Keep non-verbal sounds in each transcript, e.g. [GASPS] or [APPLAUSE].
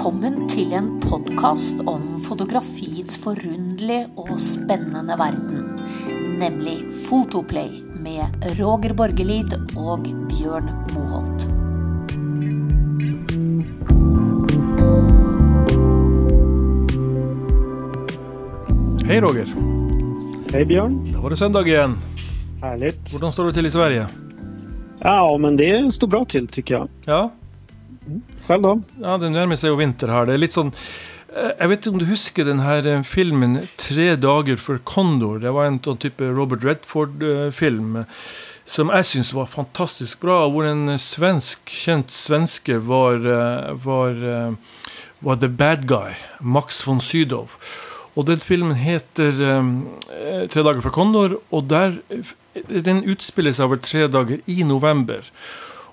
Velkommen til en podkast om fotografiets forunderlige og spennende verden. Nemlig Fotoplay med Roger Borgelid og Bjørn Moholt. Hej Roger! Hej Björn! Då var det söndag igen. Härligt. Hur står det till i Sverige? Ja, men det står bra till tycker jag. Ja, själv då? ja det närmar sig vinter här. Det är lite sån... Eh, jag vet inte om du husker den här eh, filmen Tre dagar för Kondor. Det var en sån typ Robert Redford-film. Eh, som jag syns var fantastiskt bra. Och en svensk, känd svenske var, var, var the bad guy. Max von Sydow. Och den filmen heter um, Tre dagar för Kondor. Och där, den utspelar sig över tre dagar i november.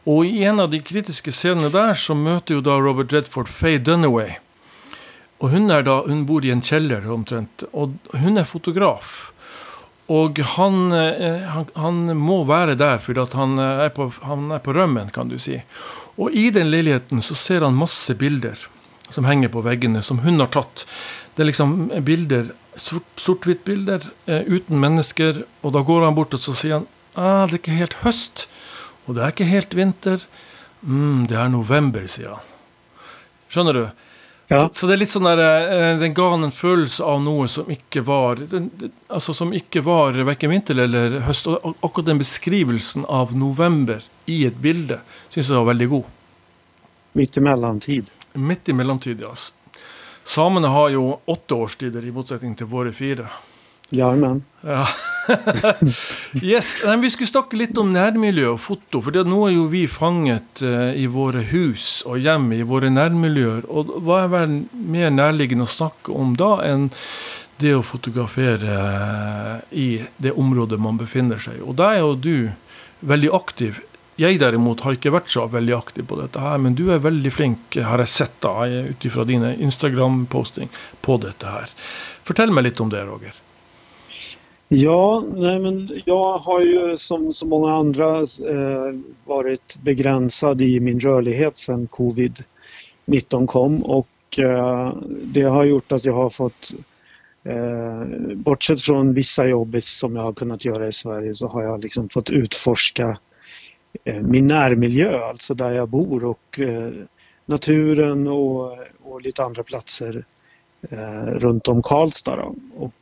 Och i en av de kritiska scenerna där så möter ju då Robert Redford Faye Dunaway. Och hon, är då, hon bor i en källare omtrent. Och hon är fotograf. Och han, eh, han, han må vara där för att han eh, är, på, han är på römmen kan du säga. Och i den lägenheten så ser han massor bilder som hänger på väggarna som hon har tagit. Det är liksom bilder, svartvita bilder, eh, utan människor. Och då går han bort och så säger han, ah, det är inte helt höst. Och det är inte helt vinter. Mm, det är november, säger han. Skjønner du? Ja. Så det är lite sån där, eh, den gav en følelse av något som inte var, alltså som inte var varken vinter eller höst. Och, den beskrivelsen av november i ett bilde syns jag var väldigt god. Mitt emellan tid. Mitt i mellomtid, ja. Samene har ju åtta årstider i motsättning till våra fyra. Jajamän. Ja. [LAUGHS] yes, men vi skulle snakke litt om nærmiljø og foto. For det, nå er jo vi fanget eh, i våre hus og hjem i våre nærmiljøer. Og hva er vel mer nærliggende å snakke om da enn det å fotografere eh, i det området man befinner seg i. Og är er jo du veldig aktiv. Jeg derimot har ikke vært så veldig aktiv på dette her, men du er veldig flink, har jeg sett da, eh, ut ifra dine Instagram-posting på dette her. Fortell meg litt om det, Roger. Ja, nej men jag har ju som så många andra eh, varit begränsad i min rörlighet sedan covid-19 kom och eh, det har gjort att jag har fått eh, bortsett från vissa jobb som jag har kunnat göra i Sverige så har jag liksom fått utforska eh, min närmiljö, alltså där jag bor och eh, naturen och, och lite andra platser eh, runt om Karlstad. Då. Och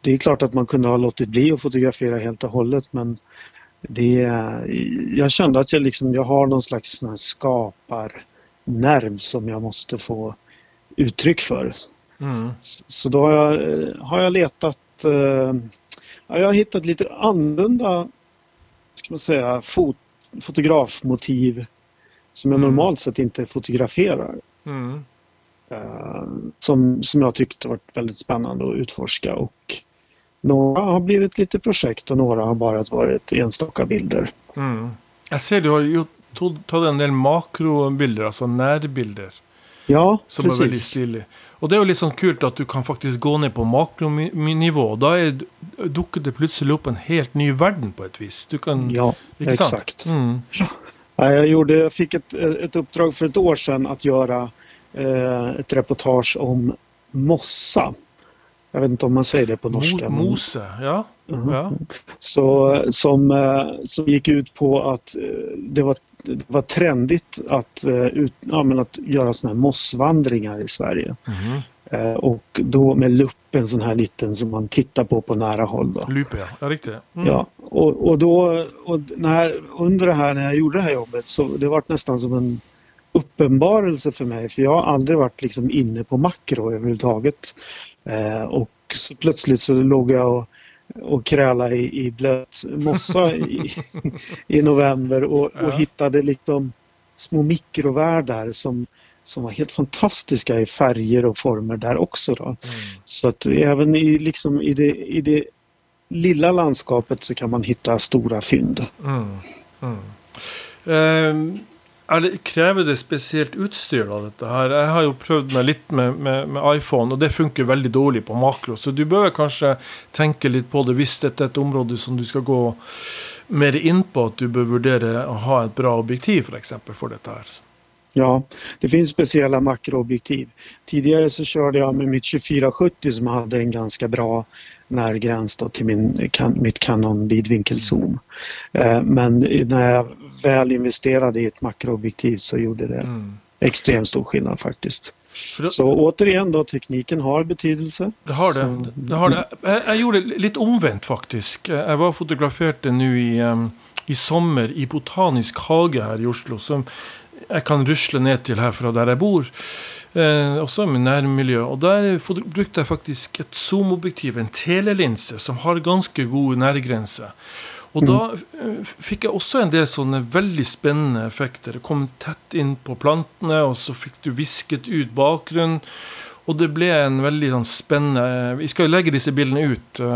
det är klart att man kunde ha låtit bli att fotografera helt och hållet men det, jag kände att jag, liksom, jag har någon slags skaparnerv som jag måste få uttryck för. Mm. Så då har jag, eh, har jag letat, eh, ja, jag har hittat lite annorlunda ska man säga, fot, fotografmotiv som jag Mm. normalt sett inte fotograferar. Mm. Eh, som, som jag tyckte varit väldigt spännande att utforska och några har blivit lite projekt och några har bara varit enstaka bilder. Mm. Jag ser du har gjort, tog- tagit en del makrobilder, alltså närbilder. Ja, Som är väldigt precis. stilig. Och det är ju liksom kul att du kan faktiskt gå ner på makronivå. Då är, dukker det plötsligt upp en helt ny värld på ett vis. Du kan, Ja, exakt. Mm. Ja, Jag, gjorde, jag fick ett, ett uppdrag för ett år sedan att göra ett reportage om mossa. Jag vet inte om man säger det på norska. Mose, ja. Mhm. ja. Så, som, eh, som gick ut på att eh, det var, det var trendigt att, eh, ut, ja, men att göra såna här mossvandringar i Sverige. Eh, och då med lupp, en sån här liten som man tittar på på nära håll. Då. Lupe, ja. ja riktigt. Mm. Ja, och, och då och när, under det här när jag gjorde det här jobbet så det var nästan som en uppenbarelse för mig för jag har aldrig varit liksom inne på makro överhuvudtaget. Eh, och så plötsligt så låg jag och, och krälade i, i blöt mossa i, [LAUGHS] i november och, Ja. och hittade liksom små mikrovärldar som, som var helt fantastiska i färger och former där också. Då. Mm. Så att även i, liksom, i, det, i det lilla landskapet så kan man hitta stora fynd. Mm. Mm. Ehm, er det, krever det spesielt utstyr da, dette her? Jeg har jo prøvd meg litt med, med, med iPhone, og det funker veldig dårlig på makro. Så du bør kanskje tenke litt på det hvis dette er et område som du skal gå mer inn på, at du bør vurdere å ha et bra objektiv for eksempel, for dette her. Ja, det finns speciella makroobjektiv. Tidigare så körde jag med mitt 2470 som hade en ganska bra närgräns då till min, kan, mitt Canon vidvinkelzoom. Eh, men när jag väl investerade i ett makroobjektiv så gjorde det mm. extremt stor skillnad faktiskt. Då, så återigen då, tekniken har betydelse. Det har det. Så, det, har det. Jag, jag gjorde lite omvänt faktiskt. Jag var fotograferade nu i, um, i sommar i Botanisk hage här i Oslo. Som jag kan rusla ner till här från där jag bor. Eh, också med närmiljö. Och där brukade jag faktiskt ett zoomobjektiv, en telelinse som har ganska god närgränse. Och då mm. fick jag också en del sådana väldigt spännande effekter. Det kom tätt in på plantorna och så fick du visket ut bakgrund. Och det blev en väldigt sånn, spennende Vi ska ju lägga dessa bilderna ut uh,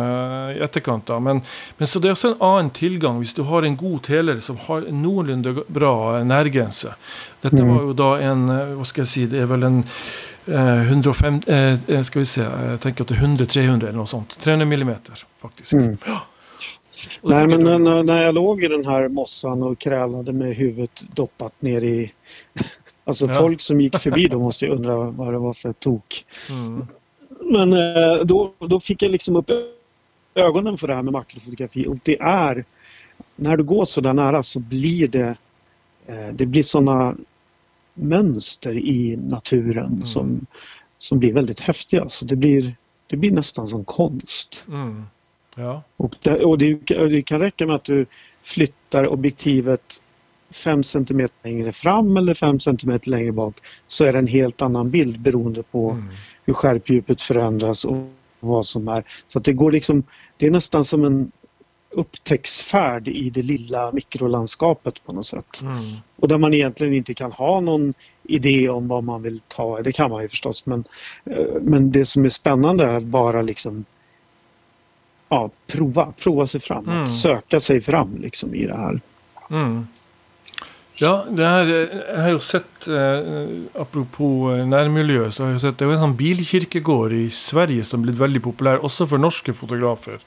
i etterkant. da, men, men, så det är också en annan tillgång om du har en god teler som har en någorlunda bra närgrense. Detta mm. var ju då en eh, vad ska jag säga, det är väl en uh, 150, uh, ska vi se, jag tänker att det är 100-300 eller något sånt. 300 millimeter faktiskt. Mm. Ja. Nej, men när, när jag låg i den här mossan och krälade med huvudet doppat ner i Alltså ja. folk som gick förbi då [LAUGHS] måste ju undra vad det var för tok. Mm. Men eh, då, då fick jag liksom upp ögonen för det här med makrofotografi och det är när du går så där nära så blir det eh, det blir sådana mönster i naturen mm. som, som blir väldigt häftiga. Så det blir, det blir nästan som konst. Mm. Ja. Och, det, och det, det, kan räcka med att du flyttar objektivet 5 cm längre fram eller 5 cm längre bak så är det en helt annan bild beroende på mm. hur skärpdjupet förändras och vad som är. Så att det går liksom, det är nästan som en upptäcktsfärd i det lilla mikrolandskapet på något sätt. Mm. Och där man egentligen inte kan ha någon idé om vad man vill ta, det kan man ju förstås men, eh, men det som är spännande är att bara liksom ja, prova, prova sig fram, mm. söka sig fram liksom i det här. Mm. Ja, det här, jag har ju sett, eh, apropå eh, närmiljö, så har jag sett det är en sån bilkirkegård i Sverige som blivit väldigt populär, också för norska fotografer.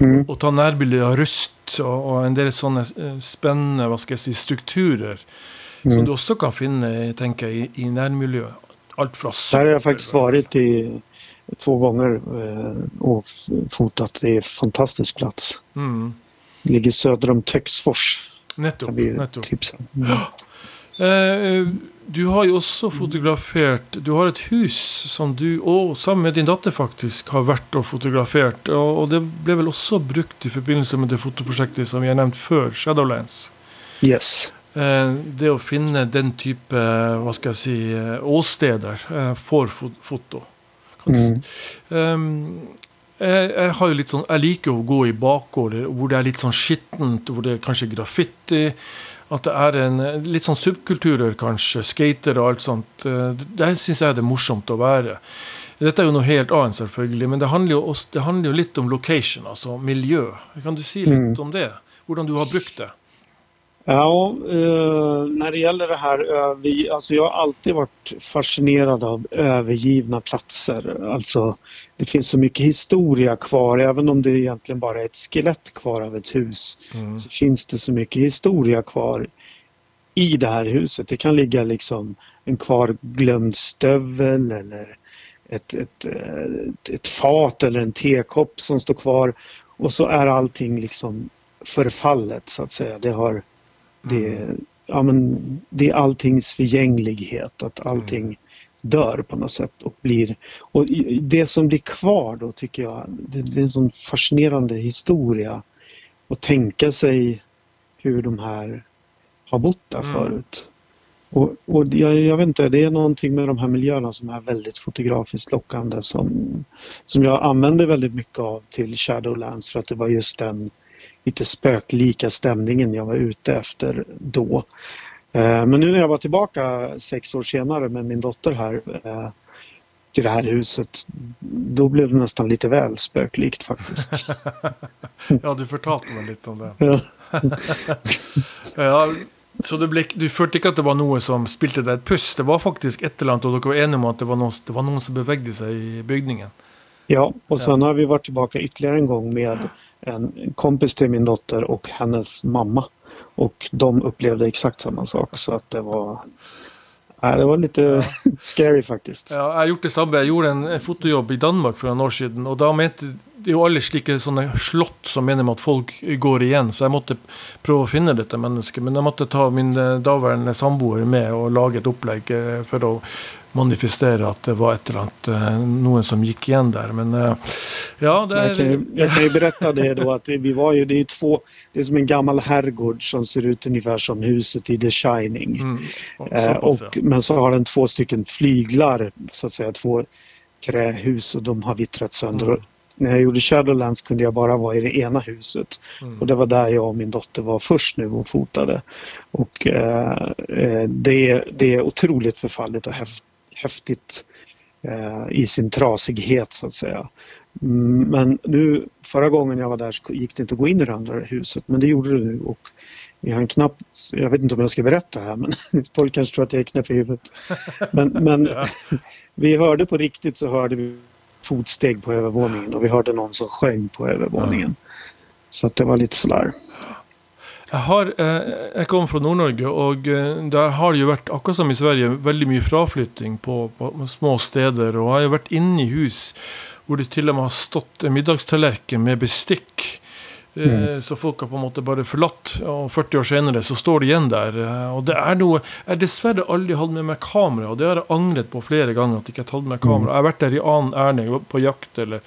Mm. Och, ta närbilder av rust och, och, en del sådana eh, spännande, vad ska jag säga, strukturer. Mm. Som du också kan finna, tänka i, i närmiljö. Allt från Där har jag faktiskt varit i två gånger eh, och fotat. Det är en fantastisk plats. Mm. Ligger söder om Töcksfors. Nettopp. nettopp. Mm. Eh, du har ju också fotograferat, du har ett hus som du, och sammen med din dotter faktiskt, har varit och fotograferat. Och, och det blev väl också brukt i förbindelse med det fotoprojektet som vi har nämnt för Shadowlands. Yes. Eh, det att finna den typen, vad ska jag säga, åsteder eh, för foto. Mm. Um, jeg, jeg, har jo litt sånn, jeg liker å gå i bakgårder hvor det er litt sånn skittent, hvor det er kanskje graffiti. At det er en, litt sånn subkulturer, kanskje. Skater og alt sånt. Eh, der syns jeg det er morsomt å være. Dette er jo noe helt annet, selvfølgelig, men det handler jo, også, det handler jo litt om location, altså miljø. Kan du si litt mm. om det? Hvordan du har brukt det? Ja, eh, när det gäller det här, alltså jag har alltid varit fascinerad av övergivna platser. Alltså det finns så mycket historia kvar, även om det egentligen bara är ett skelett kvar av ett hus. Mm. Så finns det så mycket historia kvar i det här huset. Det kan ligga liksom en kvarglömd stövel eller ett, ett, ett, ett fat eller en tekopp som står kvar och så är allting liksom förfallet så att säga. Det har det, mm. ja, men, det är alltings förgänglighet, att allting mm. dör på något sätt och blir... Och det som blir kvar då tycker jag, det, är en sån fascinerande historia att tänka sig hur de här har bott där mm. förut. Och, och jag, jag, vet inte, det är någonting med de här miljöerna som är väldigt fotografiskt lockande som, som jag använder väldigt mycket av till Shadowlands för att det var just den lite spöklika stämningen jag var ute efter då. Eh, men nu när jag var tillbaka sex år senare med min dotter här eh, till det här huset, då blev det nästan lite väl spöklikt faktiskt. [LAUGHS] ja, du fortalte mig lite om det. Ja. [LAUGHS] så du, ble, du følte ikke at det var noe som spilte deg et puss? Det var faktisk et eller annet, og dere var enige om at det var noen, det var noen som bevegde seg i bygningen? Ja, och sen har vi varit tillbaka ytterligare en gång med en kompis till min dotter och hennes mamma. Och de upplevde exakt samma sak så att det var Nej, det var lite [LAUGHS] scary faktiskt. Ja, jeg har gjort det samme. Jeg gjorde en, en fotojobb i Danmark for noen år siden. og da mente det er jo alle slike sånne slott som mener med at folk går igjen, så jeg måtte prøve å finne dette mennesket. Men jeg måtte ta min eh, daværende samboer med og lage et opplegg eh, for å manifestere att det var ett eller annat, eh, någon som gick igen där. Men eh, ja, det är... jag, kan, jag kan ju berätta det då att vi var ju, det är två, det är som en gammal herrgård som ser ut ungefär som huset i The Shining. Mm. Eh, och, men så har den två stycken flyglar, så att säga, två trähus och de har vittrat sönder. Mm. När jag gjorde Shadowlands kunde jag bara vara i det ena huset. Mm. Och det var där jag och min dotter var först nu och fotade. Och eh, det, det är otroligt förfallet och häftigt häftigt eh, i sin trasighet så att säga. Mm, men nu förra gången jag var där så gick det inte att gå in i det andra huset men det gjorde det nu och vi har en knapp, jag vet inte om jag ska berätta det här men [LAUGHS] folk kanske tror att jag är knäpp i huvudet. Men, men [LAUGHS] ja. vi hörde på riktigt så hörde vi fotsteg på övervåningen och vi hörde någon som sjöng på övervåningen. Ja. Så att det var lite sådär. Jeg, har, eh, jeg kommer fra Nord-Norge, og eh, der har det jo vært, akkurat som i Sverige, veldig mye fraflytting på, på små steder. Og jeg har jo vært inne i hus hvor det til og med har stått en middagstallerken med bestikk. Eh, mm. Så folk har på en måte bare forlatt, og 40 år senere så står de igjen der. Og det er noe Jeg har dessverre aldri hatt med meg kamera, og det har jeg angret på flere ganger. at jeg ikke har tatt med kamera. Jeg har vært der i annen ærend, på jakt eller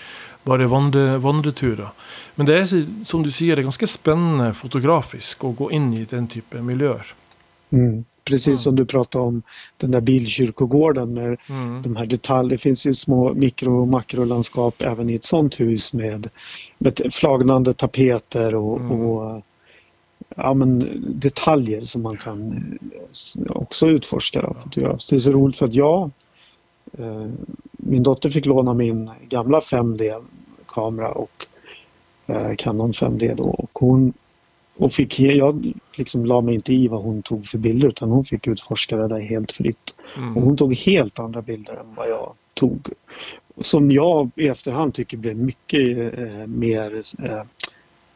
bare vandre, vandreturer. Men det är som du säger, det är ganska spännande fotografiskt att gå in i den typen av miljöer. Mm. Precis mm. som du pratade om den där bilkyrkogården med mm. de här detaljerna. Det finns ju små mikro och makrolandskap även i ett sånt hus med, med flagnande tapeter och, mm. och ja, men detaljer som man kan också utforska. Då, Det är så roligt för att jag, eh, min dotter fick låna min gamla 5D-kamera och eh, Canon 5D då. Och hon och fick, jag liksom la mig inte i vad hon tog för bilder utan hon fick utforska det där helt fritt. Mm. Och hon tog helt andra bilder än vad jag tog. Som jag i efterhand tycker blev mycket eh, mer eh,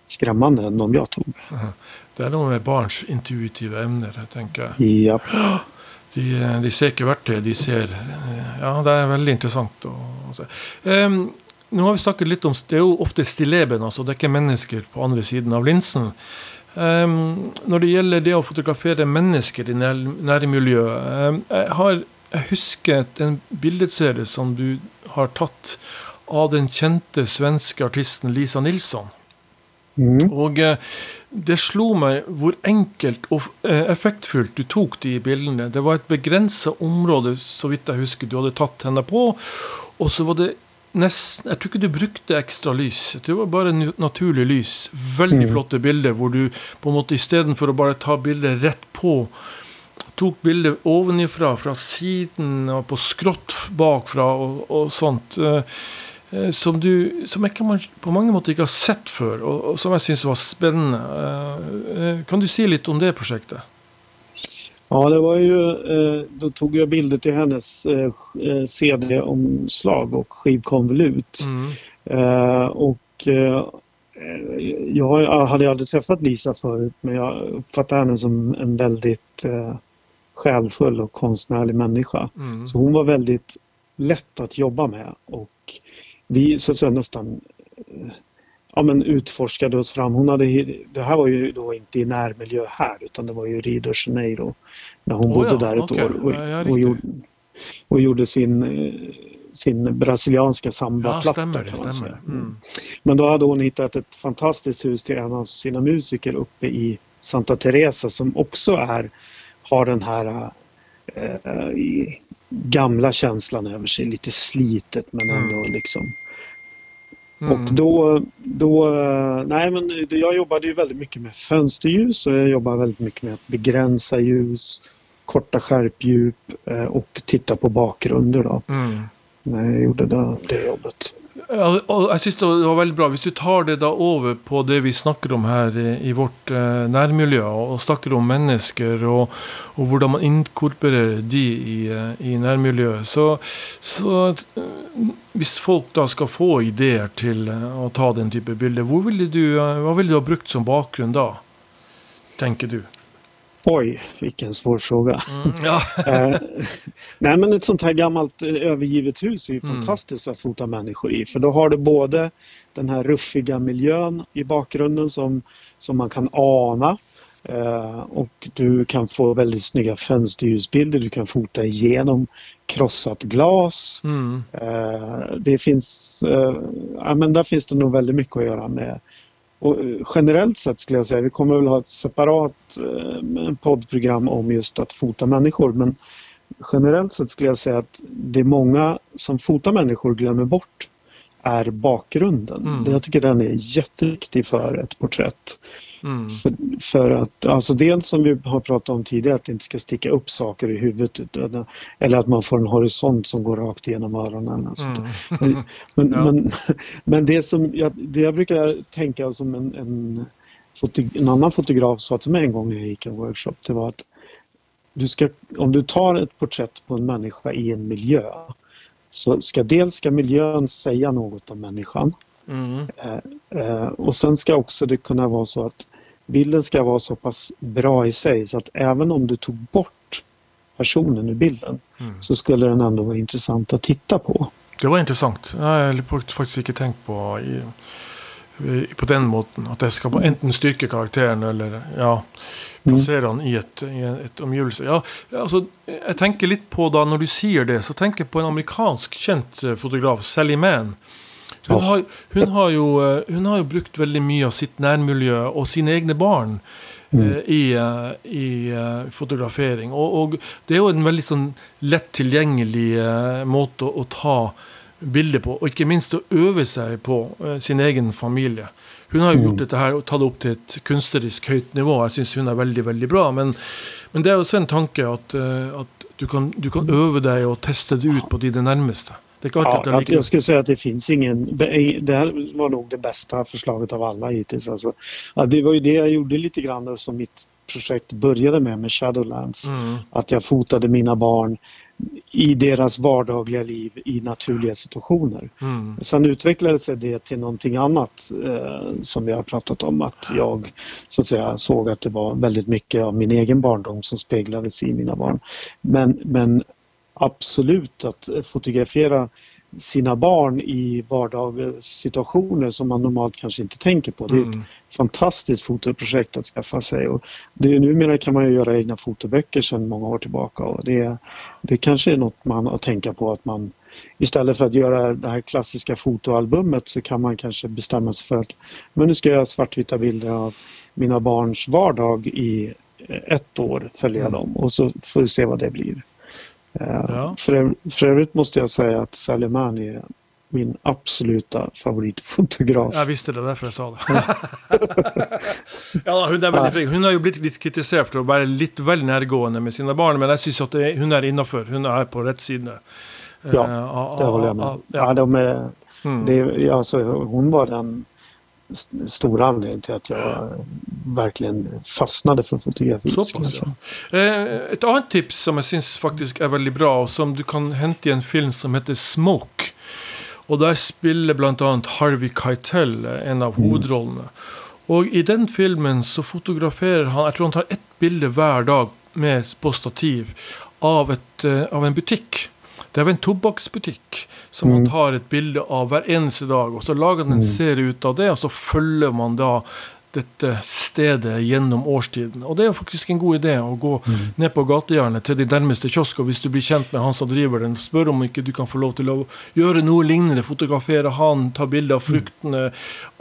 skrämmande än de jag tog. Det är nog med barns intuitiva ämnen, jag tänker. Ja. [GASPS] De, de ser ikke verktøy, de ser eh, Ja, det är väldigt intressant. Um, nå har vi snakket litt om Det er jo ofte stilleben, altså. Det er ikke mennesker på andre siden av linsen. Um, når det gjelder det å fotografere mennesker i nær, nærmiljøet um, jeg, har, jeg husker en bildeserie som du har tatt av den kjente svenske artisten Lisa Nilsson. Mm. Og uh, det slo meg hvor enkelt og uh, effektfullt du tok de bildene. Det var et begrensa område, så vidt jeg husker, du hadde tatt henne på. Og så var det nesten Jeg tror ikke du brukte ekstra lys. Det var bare naturlig lys. Veldig mm. flotte bilder hvor du på en måte istedenfor å bare ta bildet rett på, tok bildet ovenifra, fra siden og på skrått bakfra og, og sånt. Uh, som, du, som jeg kan, på mange måter ikke har sett før, og, og som jeg syns var spennende. Uh, kan du si litt om det prosjektet? Ja, det var ju, eh, då tog jag bilder till hennes eh, eh, CD-omslag och skivkonvolut. Mm. Och jag hade aldrig träffat Lisa förut men jag uppfattade henne som en väldigt själfull och konstnärlig människa. Mm. Så hon var väldigt lätt att jobba med och vi så att säga nästan ja, men utforskade oss fram. Hon hade, det här var ju då inte i närmiljö här utan det var ju Rio de Janeiro när hon oh, bodde ja, där ett okay. år och, ja, och, gjorde, och, gjorde, sin, sin brasilianska sambaplatta. Ja, stämmer, stämmer. Mm. Men då hade hon hittat ett fantastiskt hus till en av sina musiker uppe i Santa Teresa som också är, har den här äh, gamla känslan över sig, lite slitet men ändå mm. liksom Mm. Och då, då, nej men jag jobbade ju väldigt mycket med fönsterljus och jag jobbade väldigt mycket med att begränsa ljus, korta skärpdjup eh, och titta på bakgrunder då. Mm. När jag gjorde det, det jobbet. Jag jeg Det var veldig bra. Hvis du tar det da over på det vi snakker om her i vårt eh, närmiljö nærmiljø, og snakker om mennesker og, og hvordan man inkorporerer de i, eh, i nærmiljøet, så, så, eh, Hvis folk da skal få ideer til å ta den type bilder, ville du, hva ville du ha brukt som bakgrunn da, tenker du? Oj, vilken svår fråga. Mm, ja. [LAUGHS] Eh, nej men ett sånt här gammalt eh, övergivet hus är ju Mm. fantastiskt att fota människor i för då har du både den här ruffiga miljön i bakgrunden som, som man kan ana eh, och du kan få väldigt snygga fönsterljusbilder, du kan fota igenom krossat glas. Mm. Det finns, ja men där finns det nog väldigt mycket att göra med och eh, generellt sett skulle jag säga, vi kommer väl ha ett separat eh, poddprogram om just att fota människor men generellt sett skulle jag säga att det är många som fotar människor glömmer bort är bakgrunden. Mm. Jag tycker den är jätteviktig för ett porträtt. Mm. För, för att, alltså dels som vi har pratat om tidigare, att det inte ska sticka upp saker i huvudet utan, eller att man får en horisont som går rakt igenom öronen. Alltså. Mm. Men, [LAUGHS] Ja. men, men det som jag, det jag brukar tänka som en, en, en annan fotograf sa till mig en gång när jag gick en workshop, det var att du ska, om du tar ett porträtt på en människa i en miljö så ska dels ska miljön säga något om människan Mm. eh, och sen ska också det kunna vara så att bilden ska vara så pass bra i sig så att även om du tog bort personen ur bilden Mm. så skulle den ändå vara intressant att titta på. Det var intressant. Jeg har faktisk ikke tenkt på på den måten. At jeg skal enten styrke karakteren eller ja, plassere han i et, i et omgivelse. Ja, altså, jeg tenker litt på da, Når du sier det, så tenker jeg på en amerikansk kjent eh, fotograf, Sally Mann. Hun, har, hun, har jo, eh, hun har jo brukt veldig mye av sitt nærmiljø og sine egne barn eh, i, eh, i eh, fotografering. Og, og det er jo en veldig sånn lett tilgjengelig eh, måte å, å ta bilder på, og ikke minst å øve seg på eh, sin egen familie. Hun har jo gjort dette her og tatt det opp til et kunstnerisk høyt nivå. Jeg syns hun er veldig veldig bra. Men, men det er også en tanke at, eh, at du, kan, du kan øve deg og teste det ut på dine nærmeste. Det alltid Ja, at det att like jag skulle säga att det finns ingen... Det här var nog det bästa förslaget av alla hittills. Alltså, det var ju det jag gjorde lite grann som mitt projekt började med, med Shadowlands. Mm. Att jag fotade mina barn i deras vardagliga liv i naturliga situationer. Mm. Sen utvecklade sig det till någonting annat eh, som vi har pratat om. Att jag så att säga såg att det var väldigt mycket av min egen barndom som speglades i mina barn. Men, men absolut att fotografera sina barn i vardagssituationer som man normalt kanske inte tänker på. Det är ett Mm. fantastiskt fotoprojekt att skaffa sig. Och det är, numera kan man ju göra egna fotoböcker sedan många år tillbaka. Och det, det kanske är något man har att tänka på att man istället för att göra det här klassiska fotoalbumet så kan man kanske bestämma sig för att men nu ska jag göra svartvita bilder av mina barns vardag i ett år, följa Mm. dem och så får vi se vad det blir. Eh, Ja. För, för övrigt måste jag säga att Sally Mann är min absoluta favoritfotograf. Jeg visste det, derfor jeg sa det. ja, hun, er veldig flink. hun har jo blitt litt kritisert for å være litt vel nærgående med sine barn, men jeg syns at det, hun er innafor. Hun er på rett side. Eh, Ja, av- Det håller jag med. av- Ja. Ja. de är, Mm. det, är- alltså, hon var den st- stora anledningen till att jag verkligen fastnade för fotografi. jag Såpass, säga. ja. Eh, et annet tips som jeg syns faktisk er veldig bra, og som du kan hente i en film som heter Smoke. Og der spiller bl.a. Harvey Keitel en av hovedrollene. Og i den filmen så fotograferer han Jeg tror han tar ett bilde hver dag med, på stativ av, et, eh, av en butikk. Det er en tobakksbutikk som han tar et bilde av hver eneste dag. Og så lager han en serie ut av det, og så følger man da dette stedet gjennom årstiden. Og det er jo faktisk en god idé å gå ned på gatehjørnet til de nærmeste kiosker hvis du blir kjent med han som driver den. Spør om ikke du kan få lov til å gjøre noe lignende. Fotografere han, ta bilde av fruktene.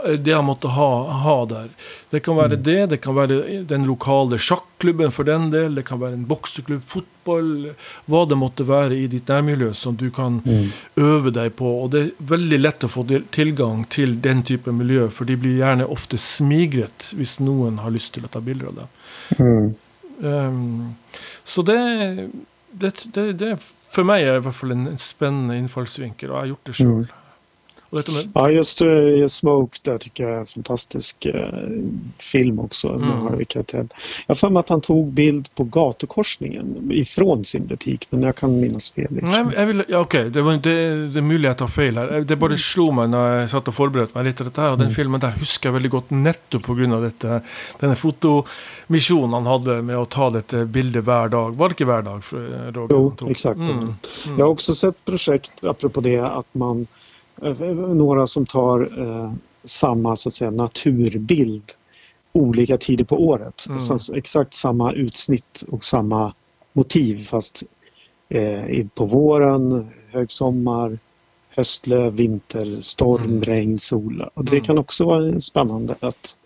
eh, Det han måtte ha, ha der. Det kan være det, det kan være den lokale sjakklubben for den del, det kan være en bokseklubb, fotball, hva det måtte være i ditt nærmiljø som du kan øve deg på. Og det er veldig lett å få til- tilgang til den type miljø, for de blir gjerne ofte smigret hvis noen har lyst til å ta bilder av dem. Mm. Um, så det, det, det, det for meg er i hvert fall en, en spennende innfallsvinkel, og jeg har gjort det sjøl. Mm. Med... Ja, just uh, Smoke där tycker jag är en fantastisk uh, film också med mm. Harvey Keitel. Jag har för mig att han tog bild på gatukorsningen ifrån sin butik, men jag kan minnas fel. Nej, jag vill, ja, Okej, okay. det, var, det, det är möjligt att har fel här. Det bara slog mig när jag satt och förberedde mig lite. Dette her, og Den mm. filmen där husker jag väldigt gott nettopp pga. dette, denne fotomisjonen han hade med att ta dette bildet varje dag. Var det inte varje dag? Roger, jo, exakt. Mm. Mm. Jag har också sett projekt, apropå det, att man Eh, några som tar eh, samma så att säga, naturbild olika tider på året. Mm. Så exakt samma utsnitt och samma motiv fast eh, på våren, högsommar, höstlöv, vinter, storm, mm. regn, sol. Och det mm. kan också vara spännande att,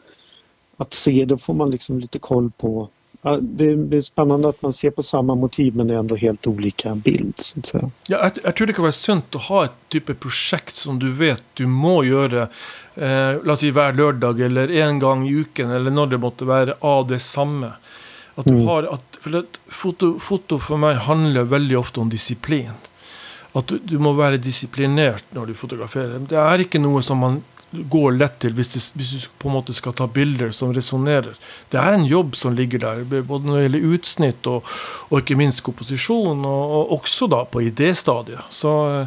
att se. Då får man liksom lite koll på Ja, det är spännande att man ser på samma motiv men det är ändå helt olika bild. Så att säga. Ja, jag, jag tror det kan vara sunt att ha ett typ av projekt som du vet du må göra eh, låt säga varje lördag eller en gång i veckan eller när det måste vara av det samma. Att du mm. har, att, för att foto, foto för mig handlar väldigt ofta om disciplin. Att du, du må vara disciplinerad när du fotograferar. Det är inte något som man går lätt till hvis du, hvis du på en måte skal ta bilder som resonerar. Det är en jobb som ligger där, både när det gäller utsnitt och og ikke minst komposition, och og også da på idéstadiet. Så eh,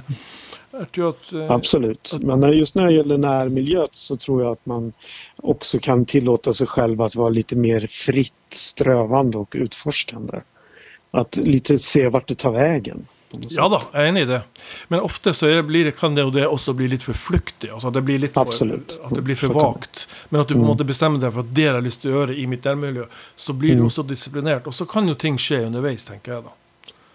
jag tror att, eh, Absolut, att, men just när det gäller närmiljö så tror jag att man också kan tillåta sig själv att vara lite mer fritt strövande och utforskande. Att lite se vart det tar vägen. Ja da, jeg er enig i det. Men ofte så blir, kan det, det også bli litt for flyktig. Altså det blir litt for, Absolutt. At det blir for vagt. Men at du på en mm. måte bestemmer deg for at det jeg har lyst til å gjøre i mitt nærmiljø, så blir du mm. også disiplinert. Og så kan jo ting skje underveis, tenker jeg da.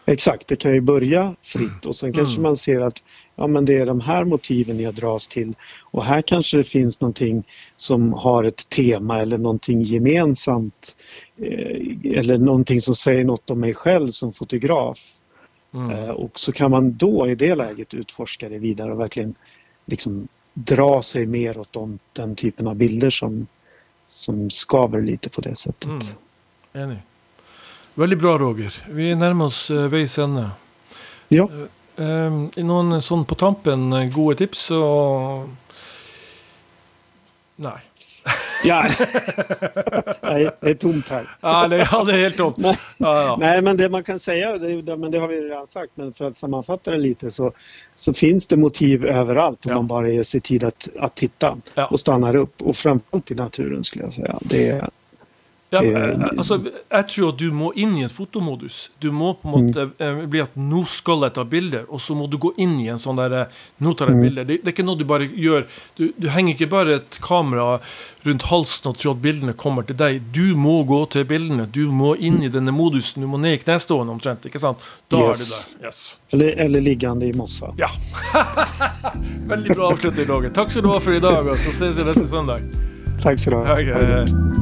Exakt, det kan ju börja fritt och sen kanske mm. man ser att ja, men det är de här motiven jag dras till och här kanske det finns någonting som har ett tema eller någonting gemensamt eh, eller någonting som säger något om mig själv som fotograf. Mm. Eh, och så kan man då i det läget utforska det vidare och verkligen liksom dra sig mer åt de, den typen av bilder som, som skaver lite på det sättet. Mm. Enig. Väldigt bra Roger. Vi närmar oss eh, vägs ände. Ja. Eh, eh, någon sån på tampen, eh, goda tips och... Nej. Ja, [LAUGHS] Nej, det är tomt här. Ja, det, ja, det är helt tomt. Nej, ja, ja. Nej, men det man kan säga, det, men det har vi redan sagt, men för att sammanfatta det lite så, så finns det motiv överallt om man bara ger sig tid att, att titta och stannar upp. Och framförallt i naturen skulle jag säga. Det, ja, eh, altså, jeg tror du må inn i en fotomodus. Du må på en måte mm. eh, bli at nå skal jeg ta bilder, og så må du gå inn i en sånn der eh, Nå tar jeg mm. bilder. Det, det, er ikke noe du bare gjør. Du, du, henger ikke bare et kamera rundt halsen og tror at bildene kommer til deg. Du må gå til bildene. Du må inn i denne modusen. Du må ned i knestående omtrent. ikke sant? Da yes. er det der. Yes. Eller, eller liggende i mossa. Ja. [LAUGHS] Veldig bra avslutning, Roger. Takk skal du ha for i dag, og så ses vi neste søndag. Tack så du ha. Okay.